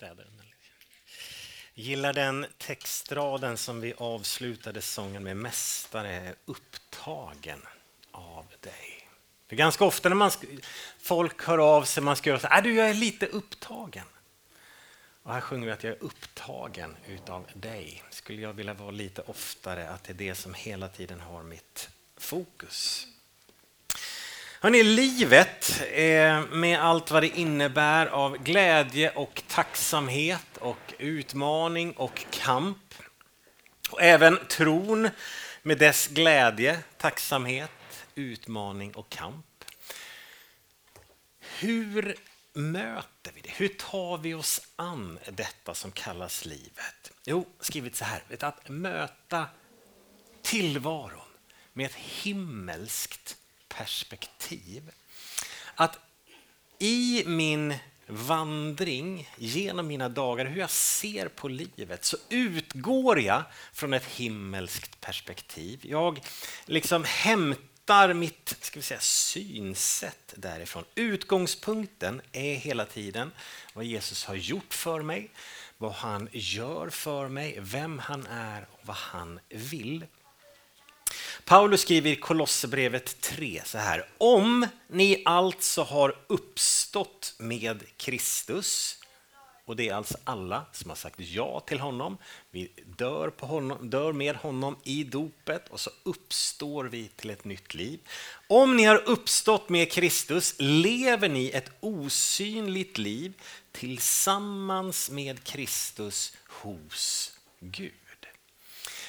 städer. Gillar den textraden som vi avslutade sången med. Mästare är upptagen av dig. För ganska ofta när man, folk hör av sig, man ska göra så här, äh, du jag är lite upptagen. Och här sjunger vi att jag är upptagen utav dig. Skulle jag vilja vara lite oftare, att det är det som hela tiden har mitt fokus. Hörrni, livet eh, med allt vad det innebär av glädje och tacksamhet och utmaning och kamp. Och även tron med dess glädje, tacksamhet, utmaning och kamp. Hur möter vi det? Hur tar vi oss an detta som kallas livet? Jo, skrivit så här, att möta tillvaron med ett himmelskt perspektiv. Att i min vandring genom mina dagar, hur jag ser på livet, så utgår jag från ett himmelskt perspektiv. Jag liksom hämtar mitt ska vi säga, synsätt därifrån. Utgångspunkten är hela tiden vad Jesus har gjort för mig, vad han gör för mig, vem han är och vad han vill. Paulus skriver i Kolosserbrevet 3 så här. Om ni alltså har uppstått med Kristus, och det är alltså alla som har sagt ja till honom, vi dör, på honom, dör med honom i dopet och så uppstår vi till ett nytt liv. Om ni har uppstått med Kristus lever ni ett osynligt liv tillsammans med Kristus hos Gud.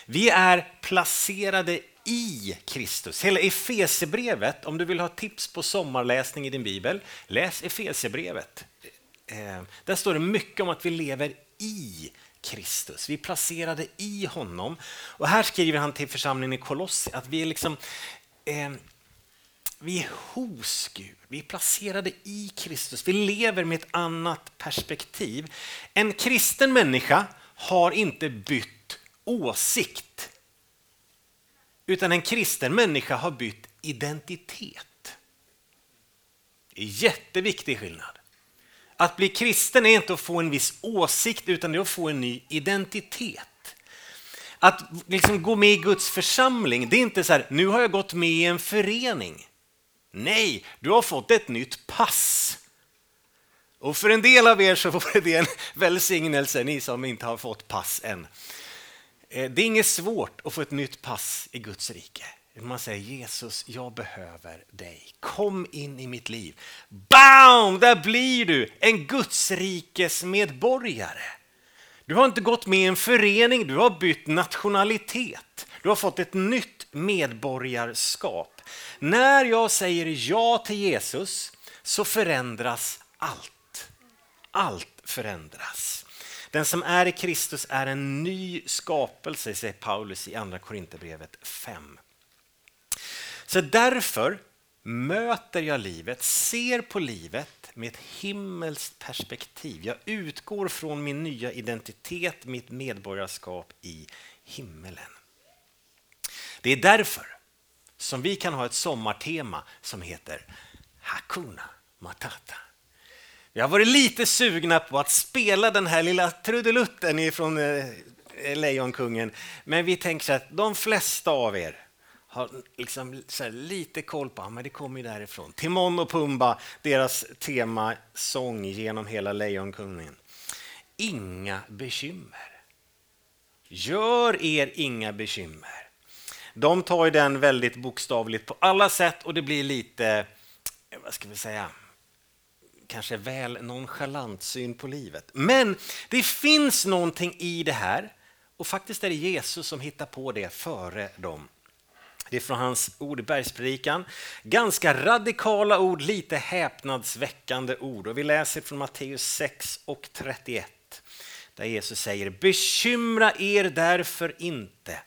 Vi är placerade i Kristus. Hela Efesebrevet, om du vill ha tips på sommarläsning i din bibel, läs Efesebrevet. Eh, där står det mycket om att vi lever i Kristus. Vi är placerade i honom. Och här skriver han till församlingen i Kolossi att vi är liksom eh, vi är hos Gud, vi är placerade i Kristus. Vi lever med ett annat perspektiv. En kristen människa har inte bytt åsikt utan en kristen människa har bytt identitet. Det är jätteviktig skillnad. Att bli kristen är inte att få en viss åsikt utan det är att få en ny identitet. Att liksom gå med i Guds församling, det är inte så här, nu har jag gått med i en förening. Nej, du har fått ett nytt pass. Och för en del av er så vore det en välsignelse, ni som inte har fått pass än. Eh, det är inget svårt att få ett nytt pass i Guds rike. Man säger Jesus, jag behöver dig. Kom in i mitt liv. Bam! Där blir du en Gudsrikes medborgare. Du har inte gått med i en förening, du har bytt nationalitet. Du har fått ett nytt medborgarskap. När jag säger ja till Jesus så förändras allt. Allt förändras. Den som är i Kristus är en ny skapelse, säger Paulus i Andra Korinthierbrevet 5. Så därför möter jag livet, ser på livet med ett himmelskt perspektiv. Jag utgår från min nya identitet, mitt medborgarskap i himmelen. Det är därför som vi kan ha ett sommartema som heter Hakuna Matata. Vi har varit lite sugna på att spela den här lilla trudelutten från eh, eh, Lejonkungen, men vi tänker så att de flesta av er har liksom lite koll på men det kommer därifrån. Timon och Pumba, deras temasång genom hela Lejonkungen. Inga bekymmer. Gör er inga bekymmer. De tar ju den väldigt bokstavligt på alla sätt och det blir lite, eh, vad ska vi säga, kanske väl nonchalant syn på livet. Men det finns någonting i det här och faktiskt är det Jesus som hittar på det före dem. Det är från hans ord i Bergspredikan. Ganska radikala ord, lite häpnadsväckande ord. Och vi läser från Matteus 6 och 31 där Jesus säger Bekymra er därför inte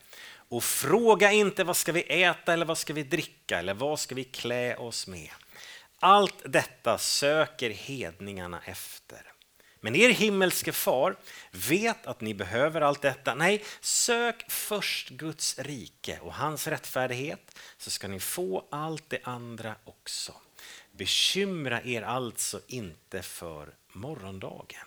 och fråga inte vad ska vi äta eller vad ska vi dricka eller vad ska vi klä oss med. Allt detta söker hedningarna efter. Men er himmelske far vet att ni behöver allt detta. Nej, sök först Guds rike och hans rättfärdighet så ska ni få allt det andra också. Bekymra er alltså inte för morgondagen.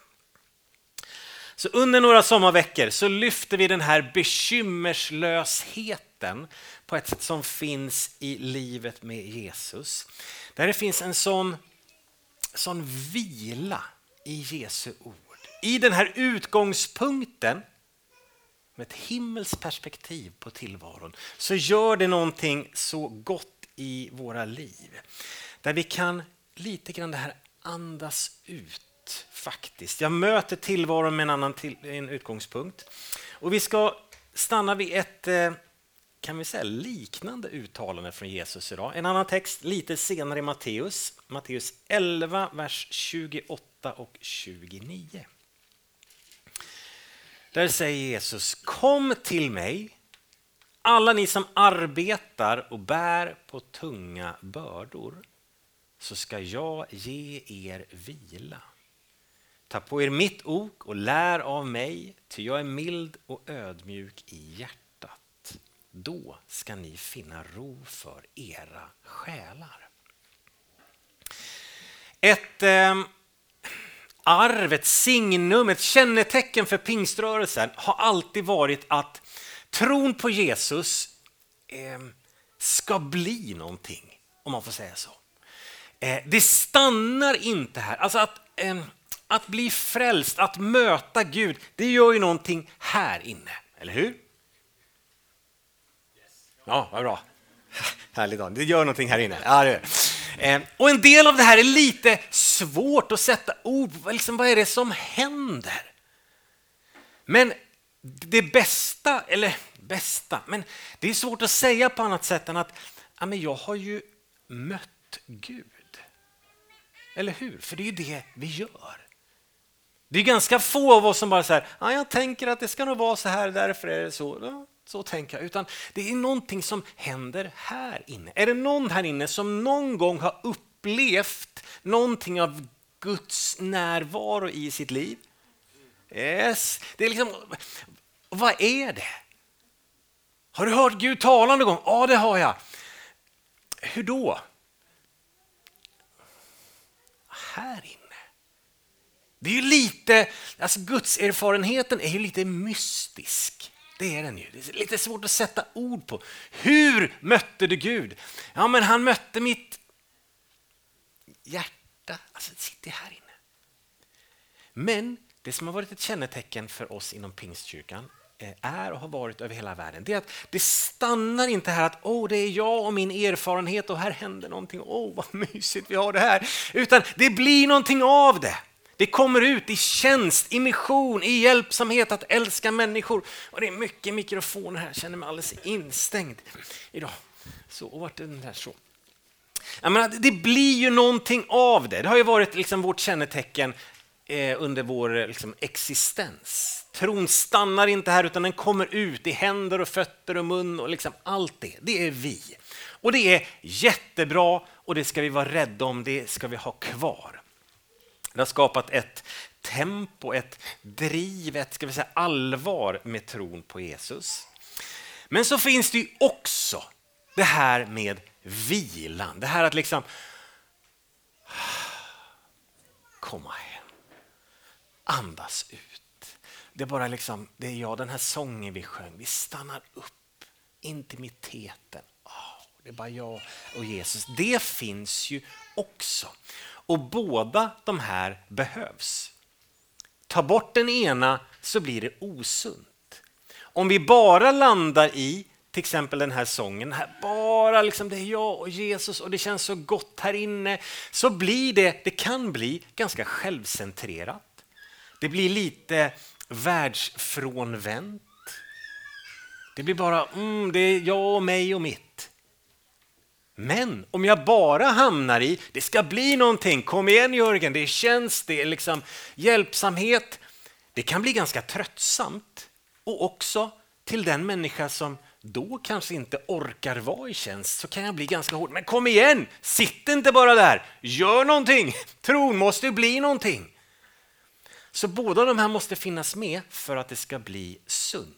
Så under några sommarveckor så lyfter vi den här bekymmerslösheten på ett sätt som finns i livet med Jesus. Där det finns en sån, sån vila i Jesu ord. I den här utgångspunkten med ett himmelskt perspektiv på tillvaron så gör det någonting så gott i våra liv. Där vi kan lite grann det här andas ut faktiskt. Jag möter tillvaron med en annan till, en utgångspunkt. Och vi ska stanna vid ett eh, kan vi säga, liknande uttalande från Jesus idag. En annan text lite senare i Matteus, Matteus 11, vers 28 och 29. Där säger Jesus, kom till mig, alla ni som arbetar och bär på tunga bördor, så ska jag ge er vila. Ta på er mitt ok och lär av mig, ty jag är mild och ödmjuk i hjärtat. Då ska ni finna ro för era själar. Ett eh, arv, ett signum, ett kännetecken för pingströrelsen har alltid varit att tron på Jesus eh, ska bli någonting, om man får säga så. Eh, det stannar inte här. Alltså att ehm, att bli frälst, att möta Gud, det gör ju någonting här inne, eller hur? Ja, vad bra. Härligt, det gör någonting här inne. Ja, det eh, och en del av det här är lite svårt att sätta ord på. Liksom, vad är det som händer? Men det bästa, eller bästa, men det är svårt att säga på annat sätt än att ja, men jag har ju mött Gud. Eller hur? För det är ju det vi gör. Det är ganska få av oss som bara säger ah, jag tänker att det ska nog vara så här, därför är det så. Ja, så tänker jag. Utan det är någonting som händer här inne. Är det någon här inne som någon gång har upplevt någonting av Guds närvaro i sitt liv? Yes. Det är liksom, vad är det? Har du hört Gud tala någon gång? Ja, det har jag. Hur då? Här inne. Det är ju lite, alltså Guds erfarenheten är ju lite mystisk. Det är den ju. Det är lite svårt att sätta ord på. Hur mötte du Gud? Ja, men han mötte mitt hjärta. Alltså, det sitter här inne. Men det som har varit ett kännetecken för oss inom Pingstkyrkan eh, är och har varit över hela världen, det är att det stannar inte här att åh, det är jag och min erfarenhet och här händer någonting, åh vad mysigt vi har det här, utan det blir någonting av det. Det kommer ut i tjänst, i mission, i hjälpsamhet att älska människor. Och det är mycket mikrofoner här, jag känner mig alldeles instängd idag. Så, och vart är den där så? Jag menar, det blir ju någonting av det. Det har ju varit liksom vårt kännetecken eh, under vår eh, liksom, existens. Tron stannar inte här utan den kommer ut i händer och fötter och mun och liksom allt det. Det är vi. Och det är jättebra och det ska vi vara rädda om, det ska vi ha kvar. Det har skapat ett tempo, ett driv, ett ska vi säga, allvar med tron på Jesus. Men så finns det ju också det här med vilan. Det här att liksom komma hem, andas ut. Det är bara liksom, det är jag, den här sången vi sjöng, vi stannar upp, intimiteten. Oh, det är bara jag och Jesus. Det finns ju också. Och båda de här behövs. Ta bort den ena så blir det osunt. Om vi bara landar i till exempel den här sången, här, bara liksom det är jag och Jesus och det känns så gott här inne, så blir det, det kan bli ganska självcentrerat. Det blir lite världsfrånvänt. Det blir bara, mm, det är jag och mig och mitt. Men om jag bara hamnar i, det ska bli någonting, kom igen Jörgen, det är tjänst, det är liksom hjälpsamhet. Det kan bli ganska tröttsamt och också till den människa som då kanske inte orkar vara i tjänst så kan jag bli ganska hård. Men kom igen, sitt inte bara där, gör någonting. Tron måste bli någonting. Så båda de här måste finnas med för att det ska bli sunt.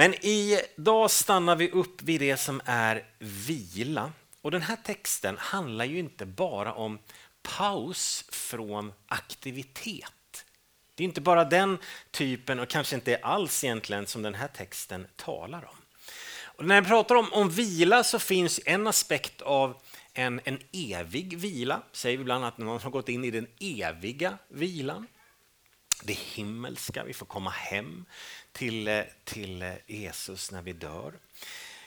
Men idag stannar vi upp vid det som är vila. Och den här texten handlar ju inte bara om paus från aktivitet. Det är inte bara den typen och kanske inte alls egentligen som den här texten talar om. Och när jag pratar om, om vila så finns en aspekt av en, en evig vila, säger vi ibland att någon har gått in i den eviga vilan. Det himmelska, vi får komma hem till, eh, till eh, Jesus när vi dör.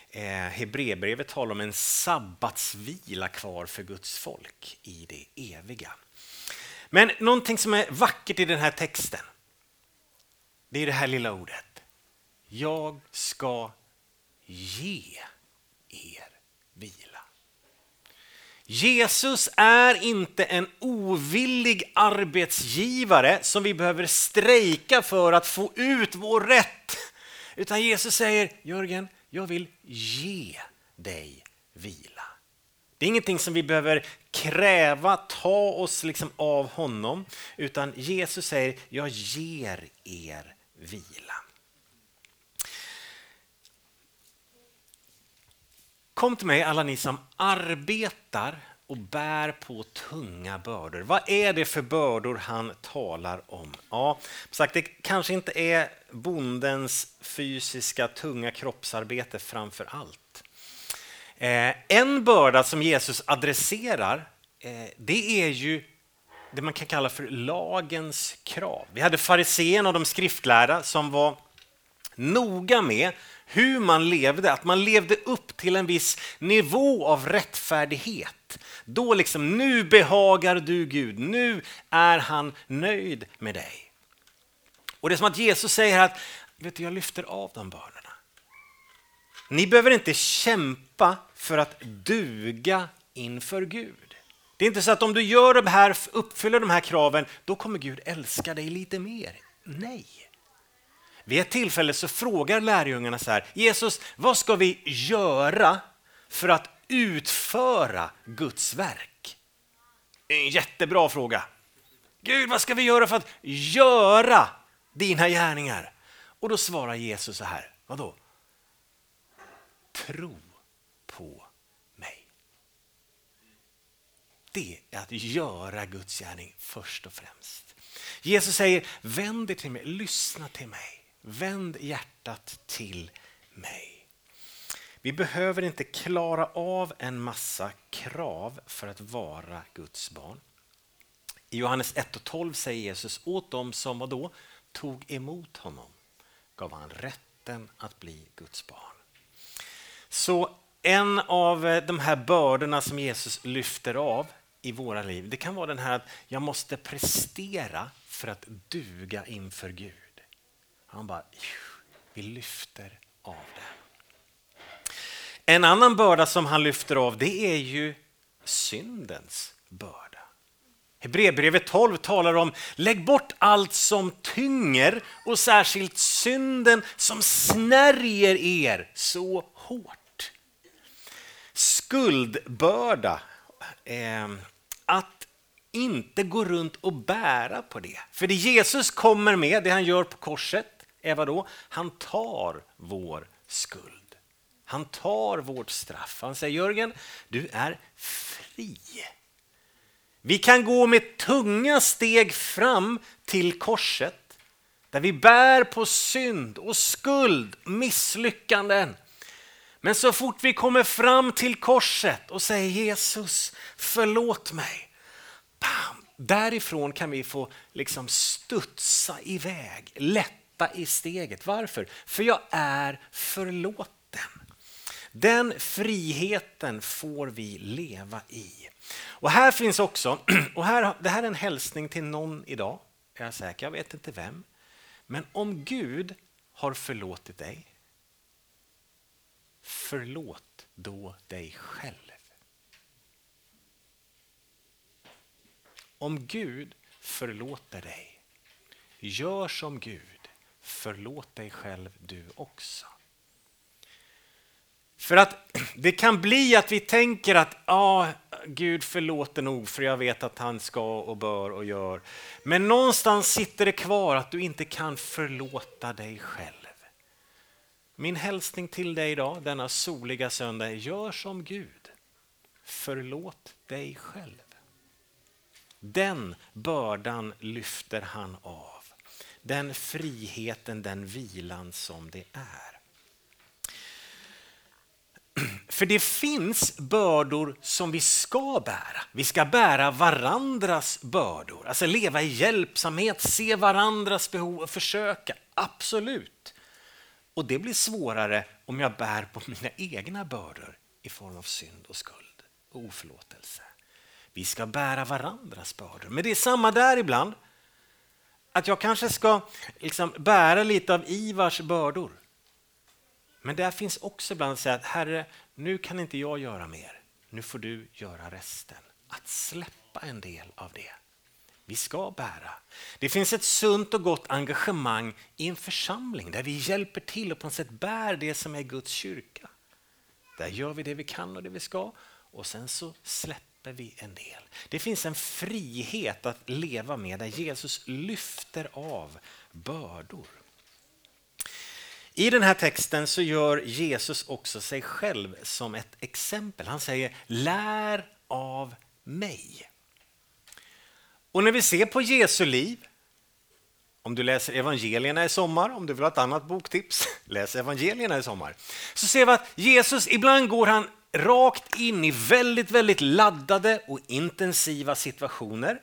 Eh, Hebreerbrevet talar om en sabbatsvila kvar för Guds folk i det eviga. Men någonting som är vackert i den här texten, det är det här lilla ordet. Jag ska ge er vila. Jesus är inte en ovillig arbetsgivare som vi behöver strejka för att få ut vår rätt. Utan Jesus säger, Jörgen, jag vill ge dig vila. Det är ingenting som vi behöver kräva, ta oss liksom av honom, utan Jesus säger, jag ger er vila. Kom till mig alla ni som arbetar och bär på tunga bördor. Vad är det för bördor han talar om? Ja, sagt, det kanske inte är bondens fysiska tunga kroppsarbete framför allt. Eh, en börda som Jesus adresserar eh, det är ju det man kan kalla för lagens krav. Vi hade fariséerna och de skriftlärda som var noga med hur man levde, att man levde upp till en viss nivå av rättfärdighet. Då liksom, nu behagar du Gud, nu är han nöjd med dig. Och det är som att Jesus säger att vet du, jag lyfter av de bördorna. Ni behöver inte kämpa för att duga inför Gud. Det är inte så att om du gör de här, uppfyller de här kraven, då kommer Gud älska dig lite mer. Nej. Vid ett tillfälle så frågar lärjungarna så här, Jesus, vad ska vi göra för att utföra Guds verk? En jättebra fråga. Gud, vad ska vi göra för att göra dina gärningar? Och då svarar Jesus så här, vadå? Tro på mig. Det är att göra Guds gärning först och främst. Jesus säger, vänd dig till mig, lyssna till mig. Vänd hjärtat till mig. Vi behöver inte klara av en massa krav för att vara Guds barn. I Johannes 1 och 12 säger Jesus åt dem som då tog emot honom gav han rätten att bli Guds barn. Så en av eh, de här bördorna som Jesus lyfter av i våra liv, det kan vara den här att jag måste prestera för att duga inför Gud. Han bara, vi lyfter av det. En annan börda som han lyfter av det är ju syndens börda. Hebreerbrevet 12 talar om lägg bort allt som tynger och särskilt synden som snärjer er så hårt. Skuldbörda. Eh, att inte gå runt och bära på det. För det Jesus kommer med, det han gör på korset, är vad då? Han tar vår skuld. Han tar vårt straff. Han säger Jörgen, du är fri. Vi kan gå med tunga steg fram till korset där vi bär på synd och skuld, misslyckanden. Men så fort vi kommer fram till korset och säger Jesus, förlåt mig. Bam! Därifrån kan vi få liksom studsa iväg lätt nästa i steget. Varför? För jag är förlåten. Den friheten får vi leva i. Och här finns också, och här, det här är en hälsning till någon idag, är jag säker, jag vet inte vem. Men om Gud har förlåtit dig, förlåt då dig själv. Om Gud förlåter dig, gör som Gud förlåt dig själv du också. För att det kan bli att vi tänker att ja, Gud förlåter nog för jag vet att han ska och bör och gör. Men någonstans sitter det kvar att du inte kan förlåta dig själv. Min hälsning till dig idag, denna soliga söndag, gör som Gud. Förlåt dig själv. Den bördan lyfter han av den friheten, den vilan som det är. För det finns bördor som vi ska bära. Vi ska bära varandras bördor, alltså leva i hjälpsamhet, se varandras behov och försöka. Absolut. Och det blir svårare om jag bär på mina egna bördor i form av synd och skuld och oförlåtelse. Vi ska bära varandras bördor. Men det är samma där ibland. Att jag kanske ska liksom bära lite av Ivars bördor. Men där finns också ibland att säga att Herre, nu kan inte jag göra mer. Nu får du göra resten. Att släppa en del av det. Vi ska bära. Det finns ett sunt och gott engagemang i en församling där vi hjälper till och på något sätt bär det som är Guds kyrka. Där gör vi det vi kan och det vi ska och sen så släpper vi en del. Det finns en frihet att leva med där Jesus lyfter av bördor. I den här texten så gör Jesus också sig själv som ett exempel. Han säger lär av mig. Och när vi ser på Jesu liv, om du läser evangelierna i sommar, om du vill ha ett annat boktips, läs evangelierna i sommar. Så ser vi att Jesus, ibland går han rakt in i väldigt, väldigt laddade och intensiva situationer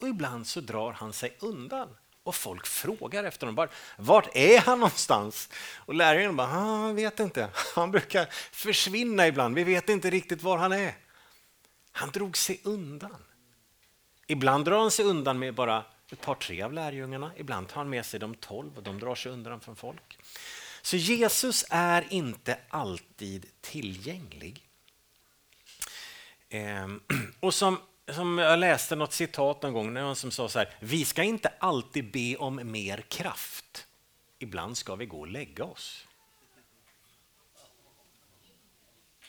och ibland så drar han sig undan. Och folk frågar efter honom. Vart är han någonstans? Och lärjungarna bara, ah, han vet inte. Han brukar försvinna ibland. Vi vet inte riktigt var han är. Han drog sig undan. Ibland drar han sig undan med bara ett par, tre av lärjungarna. Ibland tar han med sig de tolv och de drar sig undan från folk. Så Jesus är inte alltid tillgänglig. Ehm, och som som jag läste något citat någon gång, någon som sa så här, vi ska inte alltid be om mer kraft. Ibland ska vi gå och lägga oss.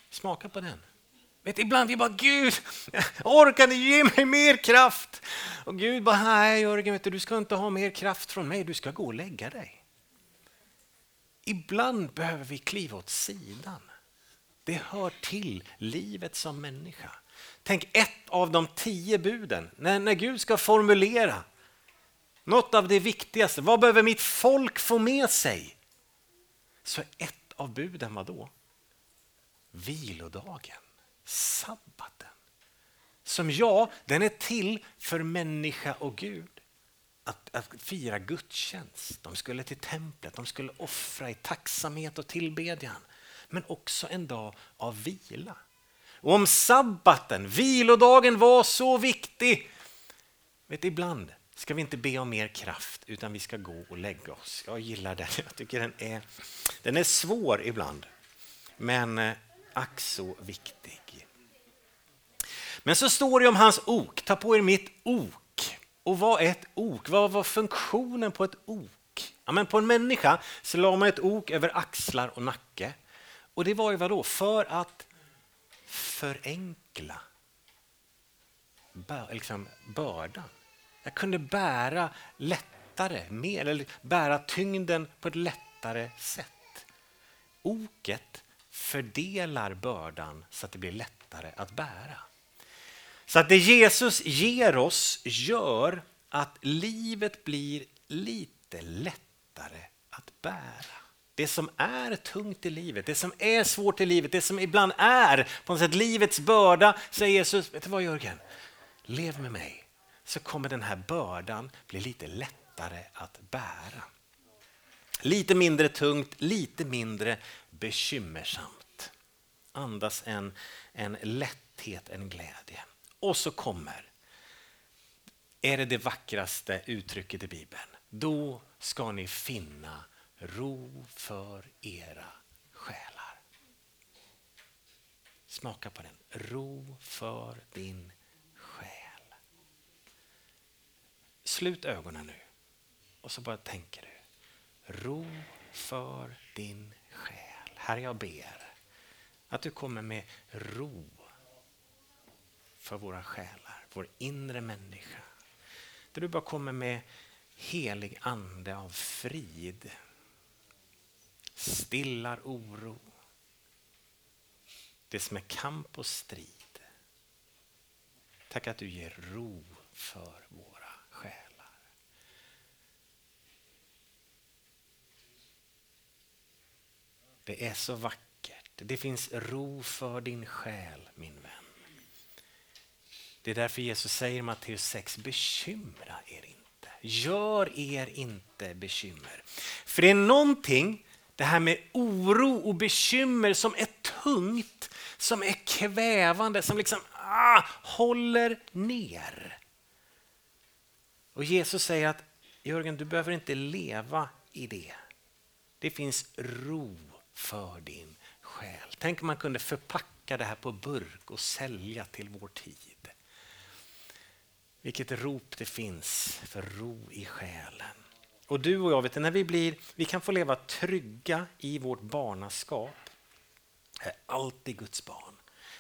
Smaka på den. Vet, ibland vi bara, Gud, orkar ni ge mig mer kraft? Och Gud bara, nej Jörgen, vet du, du ska inte ha mer kraft från mig, du ska gå och lägga dig. Ibland behöver vi kliva åt sidan. Det hör till livet som människa. Tänk ett av de tio buden, när, när Gud ska formulera något av det viktigaste. Vad behöver mitt folk få med sig? Så ett av buden var då vilodagen, sabbaten. Som ja, den är till för människa och Gud. Att, att fira gudstjänst. De skulle till templet, de skulle offra i tacksamhet och tillbedjan. Men också en dag av vila. Och om sabbaten, vilodagen var så viktig. Vet, ibland ska vi inte be om mer kraft utan vi ska gå och lägga oss. Jag gillar den. Jag tycker den är, den är svår ibland. Men eh, ack så viktig. Men så står det om hans ok. Ta på er mitt ok. Och vad är ett ok? Vad var funktionen på ett ok? Ja, men på en människa så la man ett ok över axlar och nacke. Och det var ju vadå? För att förenkla bör, liksom bördan. Jag kunde bära lättare, mer, eller bära tyngden på ett lättare sätt. Oket fördelar bördan så att det blir lättare att bära. Så att det Jesus ger oss gör att livet blir lite lättare att bära. Det som är tungt i livet, det som är svårt i livet, det som ibland är på något sätt livets börda, säger Jesus, vet du vad Jörgen? Lev med mig så kommer den här bördan bli lite lättare att bära. Lite mindre tungt, lite mindre bekymmersamt. Andas en, en lätthet, en glädje. Och så kommer, är det det vackraste uttrycket i Bibeln, då ska ni finna ro för era själar. Smaka på den. Ro för din själ. Slut ögonen nu och så bara tänker du. Ro för din själ. Herre, jag ber att du kommer med ro för våra själar, vår inre människa. Där du bara kommer med helig ande av frid stillar oro. Det som är kamp och strid. Tack att du ger ro för våra själar. Det är så vackert. Det finns ro för din själ, min vän. Det är därför Jesus säger i Matteus 6, bekymra er inte. Gör er inte bekymmer. För det är någonting det här med oro och bekymmer som är tungt, som är kvävande, som liksom ah, håller ner. Och Jesus säger att Jörgen, du behöver inte leva i det. Det finns ro för din själ. Tänk om man kunde förpacka det här på burk och sälja till vår tid. Vilket rop det finns för ro i själen. Och du och jag, vet, när vi, blir, vi kan få leva trygga i vårt barnaskap. Jag är alltid Guds barn.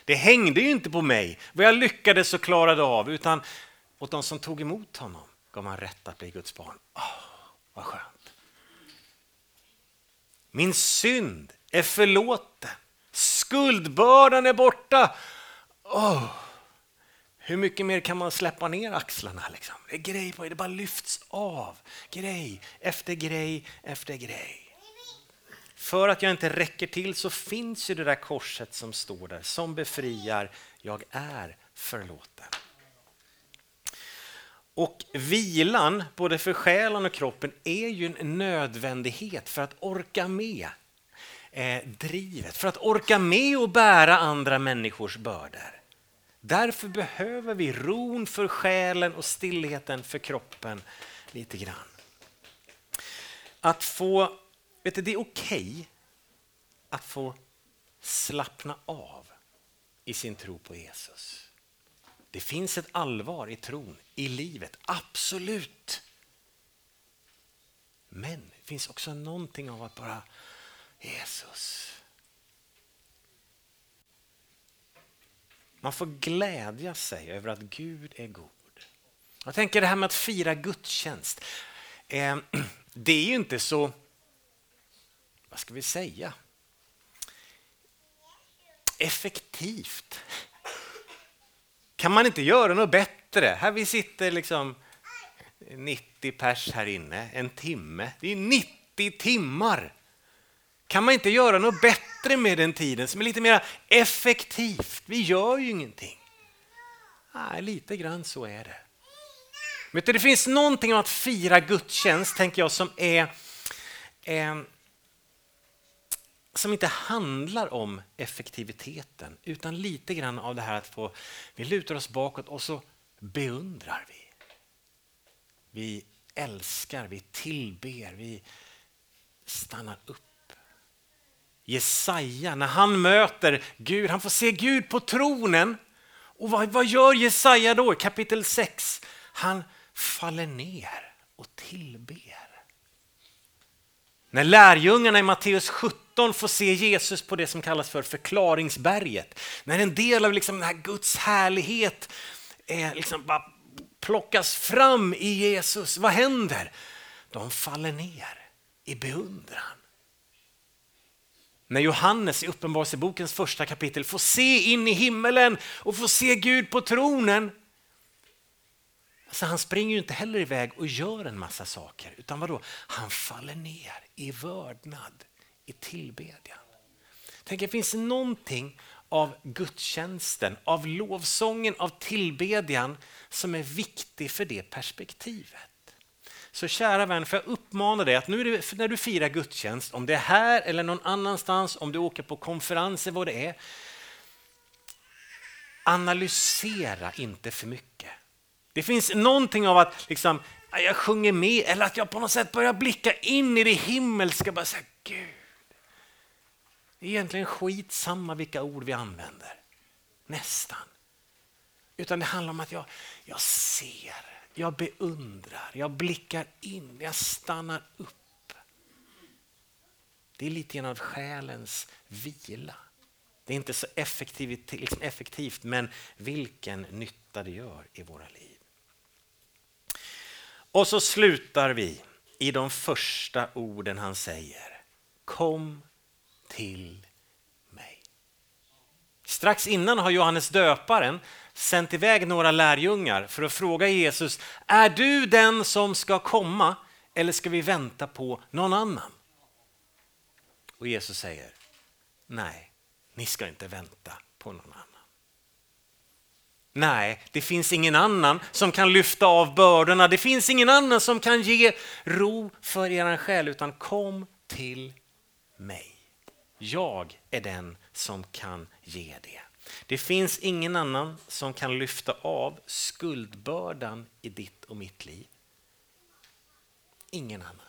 Det hängde ju inte på mig vad jag lyckades och klarade av utan åt de som tog emot honom gav man rätt att bli Guds barn. Oh, vad skönt. Min synd är förlåten. Skuldbördan är borta. Oh, hur mycket mer kan man släppa ner axlarna? Liksom? Det är grej på det bara lyfts av. Grej efter grej efter grej. För att jag inte räcker till så finns ju det där korset som står där som befriar. Jag är förlåten. Och vilan, både för själen och kroppen, är ju en nödvändighet för att orka med eh, drivet, för att orka med och bära andra människors bördor. Därför behöver vi ron för själen och stillheten för kroppen lite grann. Att få, vet du, det är okej okay att få slappna av i sin tro på Jesus. Det finns ett allvar i tron, i livet, absolut. Men det finns också någonting av att bara Jesus. Man får glädja sig över att Gud är god. Jag tänker det här med att fira gudstjänst. Eh, det är ju inte så, vad ska vi säga, effektivt. Kan man inte göra något bättre? Här vi sitter liksom 90 pers här inne, en timme. Det är 90 timmar. Kan man inte göra något bättre med den tiden som är lite mer effektivt? Vi gör ju ingenting. Nej, lite grann så är det. Men det finns någonting om att fira gudstjänst, tänker jag, som är eh, som inte handlar om effektiviteten utan lite grann av det här att få, vi lutar oss bakåt och så beundrar vi. Vi älskar, vi tillber, vi stannar upp. Jesaja, när han möter Gud, han får se Gud på tronen. Och vad, vad gör Jesaja då? Kapitel 6. Han faller ner och tillber. När lärjungarna i Matteus 17 får se Jesus på det som kallas för förklaringsberget, när en del av liksom den här Guds härlighet är liksom bara plockas fram i Jesus, vad händer? De faller ner i beundran. När Johannes i Uppenbarelsebokens första kapitel får se in i himmelen och får se Gud på tronen så han springer ju inte heller iväg och gör en massa saker, utan vadå? Han faller ner i vördnad, i tillbedjan. Tänk, det finns någonting av gudstjänsten, av lovsången, av tillbedjan som är viktig för det perspektivet. Så kära vän, för jag uppmanar dig att nu det, när du firar gudstjänst, om det är här eller någon annanstans, om du åker på konferenser, vad det är, analysera inte för mycket. Det finns någonting av att liksom, ah, jag sjunger med eller att jag på något sätt börjar blicka in i det himmelska. Bara säga, Gud, det är egentligen skitsamma vilka ord vi använder. Nästan. Utan det handlar om att jag, jag ser, jag beundrar, jag blickar in, jag stannar upp. Det är lite grann av själens vila. Det är inte så effektivt, liksom effektivt men vilken nytta det gör i våra liv. Och så slutar vi i de första orden han säger. Kom till. Strax innan har Johannes döparen sänt iväg några lärjungar för att fråga Jesus, är du den som ska komma eller ska vi vänta på någon annan? Och Jesus säger, nej, ni ska inte vänta på någon annan. Nej, det finns ingen annan som kan lyfta av bördorna. Det finns ingen annan som kan ge ro för er själ, utan kom till mig. Jag är den som kan ge det. Det finns ingen annan som kan lyfta av skuldbördan i ditt och mitt liv. Ingen annan.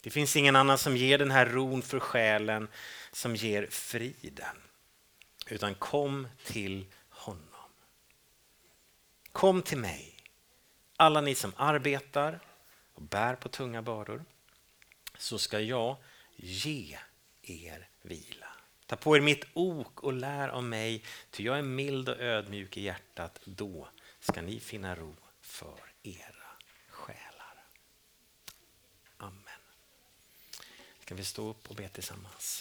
Det finns ingen annan som ger den här ron för själen, som ger friden. Utan kom till honom. Kom till mig, alla ni som arbetar och bär på tunga bördor, så ska jag ge er vila. Ta på er mitt ok och lär av mig, ty jag är mild och ödmjuk i hjärtat. Då ska ni finna ro för era själar. Amen. Ska vi stå upp och be tillsammans?